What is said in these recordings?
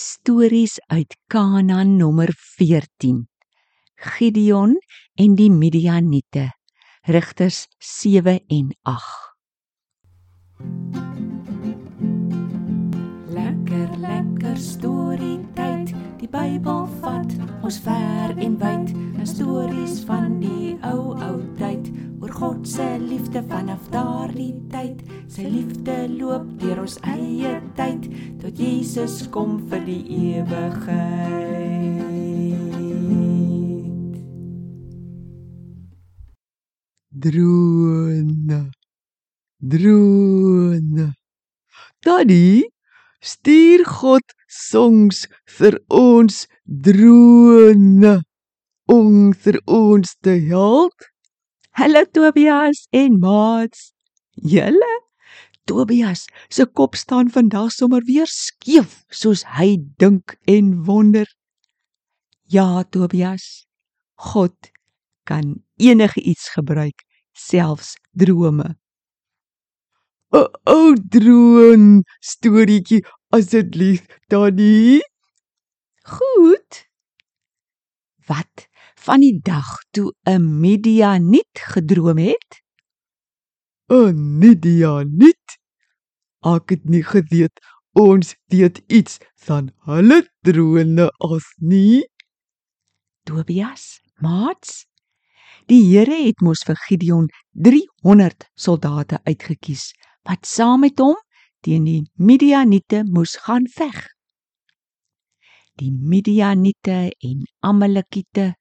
Stories uit Kanaan nommer 14. Gideon en die Midianiete. Rigters 7 en 8. Lekker lekker storie tyd. Die Bybel vat ons ver en wyd. Stories van die ou liefde vanaf daardie tyd. Sy liefde loop deur ons eie tyd tot Jesus kom vir die ewigheid. Drone. Drone. Daddy, stuur God songs vir ons drone om vir ons te help. Hallo Tobias en Mats. Julle Tobias se kop staan vandag sommer weer skeef soos hy dink en wonder. Ja, Tobias. God kan enige iets gebruik, selfs drome. 'n Ou drone storieetjie asseblief, Daddy. Goed. Wat van die dag toe 'n Midianiet gedroom het? 'n Midianiet. Ek het nie geweet ons weet iets van hulle drone as nie. Tobias, Mats. Die Here het mos vir Gideon 300 soldate uitgekies wat saam met hom teen die Midianiete moes gaan veg. Die Midianiete en Amalekiete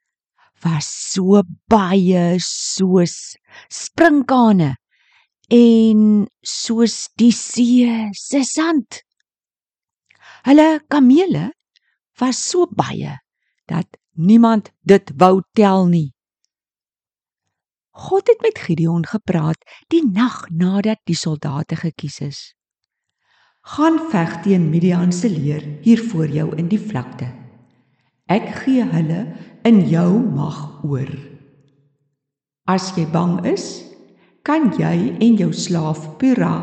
was so baie soos sprinkane en soos die see se sand. Hulle kamele was so baie dat niemand dit wou tel nie. God het met Gideon gepraat die nag nadat die soldate gekies is. Gaan veg teen Midian se leer hier voor jou in die vlakte. Ek gee hulle in jou mag oor. As jy bang is, kan jy en jou slaaf Pura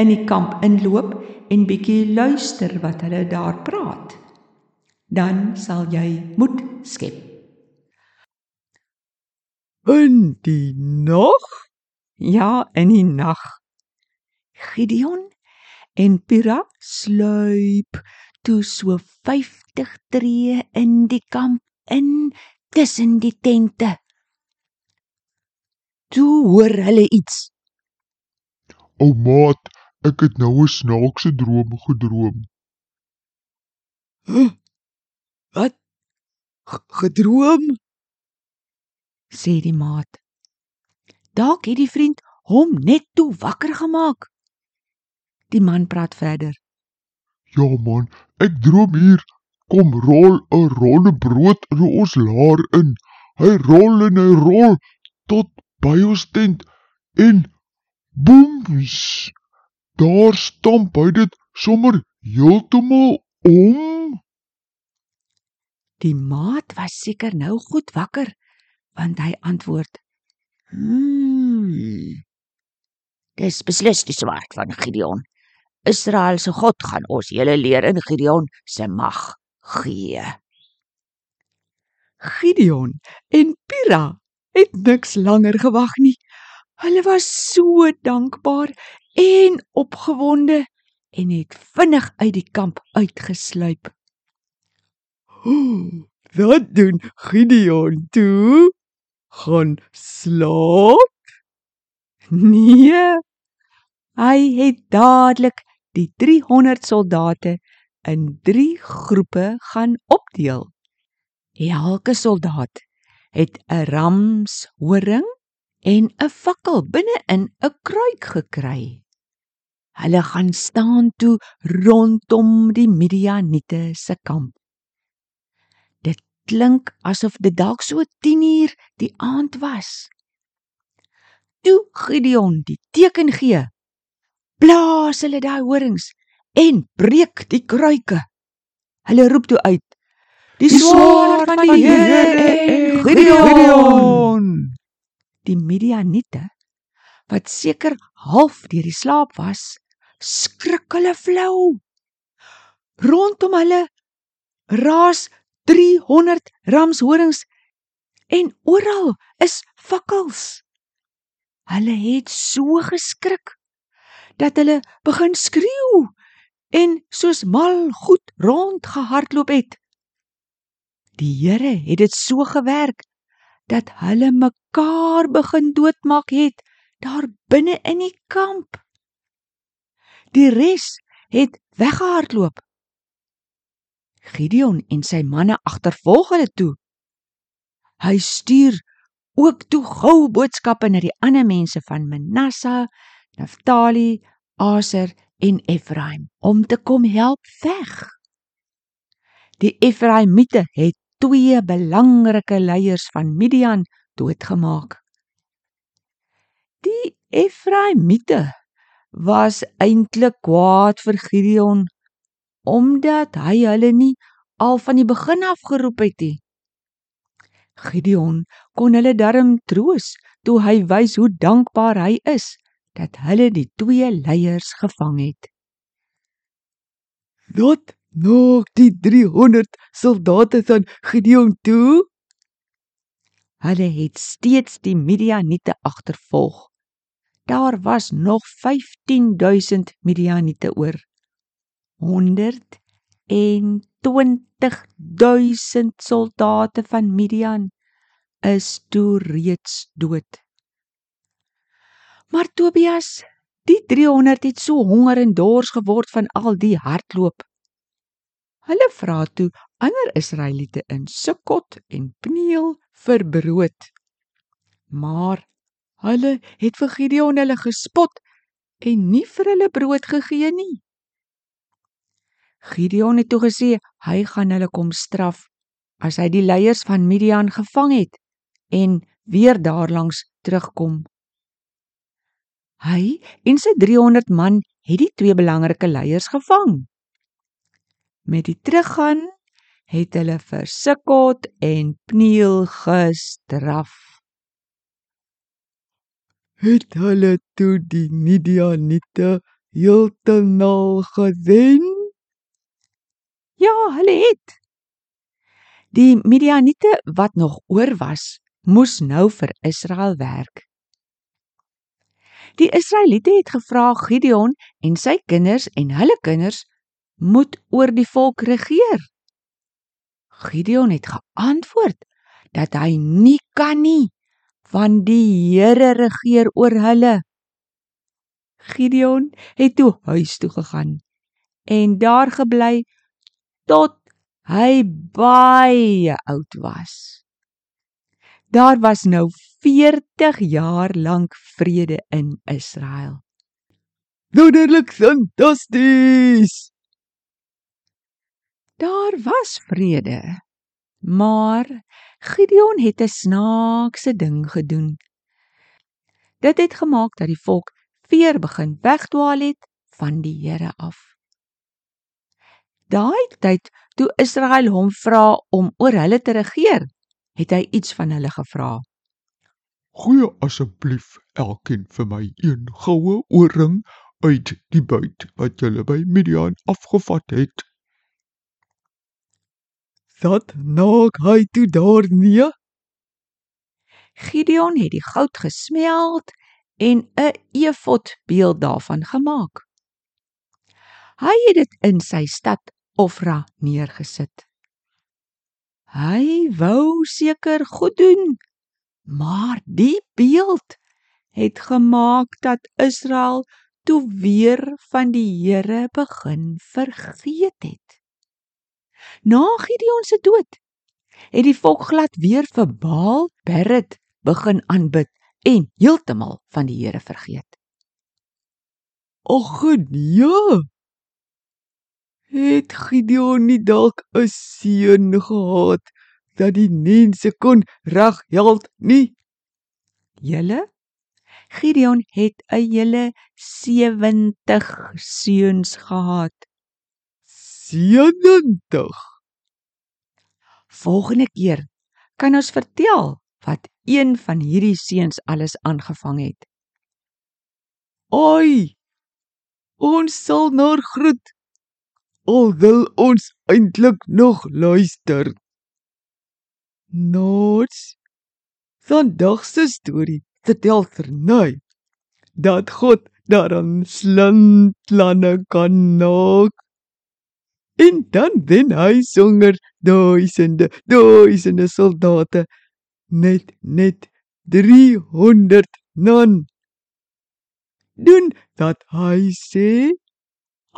in die kamp inloop en bietjie luister wat hulle daar praat. Dan sal jy moed skep. In die nag? Ja, in die nag. Gideon en Pura sluip toe so 50 tree in die kamp in tussen die tente. Toe hoor hulle iets. O maat, ek het nou 'n snaakse droom gedroom. Huh? Wat? G gedroom? sê die maat. Dalk het die vriend hom net toe wakker gemaak. Die man praat verder. Ja man, ek droom hier kom rol 'n ronde brood in ons laar in. Hy rol en hy rol tot by ons tent en boems. Daar stamp hy dit sommer heeltemal om. Die maat was seker nou goed wakker want hy antwoord: "Hmm. Dis beslis die swaard van Gideon. Israel se God gaan ons hele leer in Gideon se mag gee." Gideon en Pira het niks langer gewag nie. Hulle was so dankbaar en opgewonde en het vinnig uit die kamp uitgesluip. Wat doen Gideon toe? Gaan slaap? Nee. Hy het dadelik die 300 soldate in 3 groepe gaan opdeel. Elke soldaat het 'n ramshoring en 'n fakkel binne-in 'n kruik gekry. Hulle gaan staan toe rondom die Midianiete se kamp. Dit klink asof dit dalk so 10uur die aand was. Toe Gideon die teken gee, blaas hulle daai horings en breek die kruike. Hulle roep toe uit: Die swaard van die Here en Gideon. Die Midianiete wat seker half deur die slaap was, skrik hulle flou. Rondom hulle raas 300 ramshorings en oral is fakkels. Hulle het so geskrik dat hulle begin skreeu en soos mal goed rondgehardloop het. Die Here het dit so gewerk dat hulle mekaar begin doodmaak het daar binne in die kamp. Die res het weggehardloop. Gideon en sy manne agtervolg hulle toe. Hy stuur ook toe gou boodskappe na die ander mense van Manasse, Naftali, Aser en Efraim om te kom help veg. Die Efraimiete het twee belangrike leiers van Midian doodgemaak. Die Efraimiete was eintlik kwaad vir Gideon omdat hy hulle nie al van die begin af geroep het nie. Gideon kon hulle darm troos toe hy wys hoe dankbaar hy is dat hulle die twee leiers gevang het. Wat nog die 300 soldate van Gideon toe? Hulle het steeds die Midianiete agtervolg. Daar was nog 15000 Midianiete oor. 120000 soldate van Midian is toe reeds dood. Maar Tobias, die 300 het so honger en dors geword van al die hardloop. Hulle vra toe ander Israeliete in Sukkot en Pneel vir brood. Maar hulle het vir Gideon hulle gespot en nie vir hulle brood gegee nie. Gideon het toe gesê hy gaan hulle kom straf as hy die leiers van Midian gevang het en weer daarlangs terugkom. Hy en sy 300 man het die twee belangrike leiers gevang. Met die teruggaan het hulle vir Sukkot en Pneel gestraf. Het hulle toe die Midianiete heeltemal gewen? Ja, hulle het. Die Midianiete wat nog oor was, moes nou vir Israel werk. Die Israeliete het gevra Gideon en sy kinders en hulle kinders moet oor die volk regeer. Gideon het geantwoord dat hy nie kan nie, want die Here regeer oor hulle. Gideon het toe huis toe gegaan en daar gebly tot hy baie oud was. Daar was nou 40 jaar lank vrede in Israel. Wonderlik fantasties. Daar was vrede, maar Gideon het 'n snaakse ding gedoen. Dit het gemaak dat die volk weer begin wegdwaal het van die Here af. Daai tyd toe Israel hom vra om oor hulle te regeer, het hy iets van hulle gevra. Goeie asseblief elkeen vir my een goue ooring uit die buit wat julle by Midian afgevat het. Dat nog hy toe daar nie. Gideon het die goud gesmeld en 'n efod beeld daarvan gemaak. Hy het dit in sy stad Ofra neergesit. Hy wou seker goed doen, maar die beeld het gemaak dat Israel toe weer van die Here begin vergeet het. Na Gideon se dood het die volk glad weer vir Baal Berit begin aanbid en heeltemal van die Here vergeet. Och nee. Het Gideon nie dalk 'n seun gehad dat die mense kon reg help nie? Julle Gideon het 'n hele 70 seuns gehad. 70. Volgende keer kan ons vertel wat een van hierdie seuns alles aangevang het. Oi! Ons sal nou groet. Al wil ons eintlik nog luister. Nots. Vandag se storie vertel verny dat God daaraan slim planne kan maak. En dan wen hy sonder duisende, duisende soldate net net 300 non. Doen dat hy sê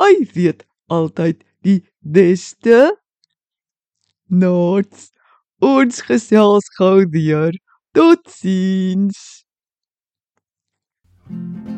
hy weet altyd die beste. Nots, Ons gesels gou deur. Totsiens. thank you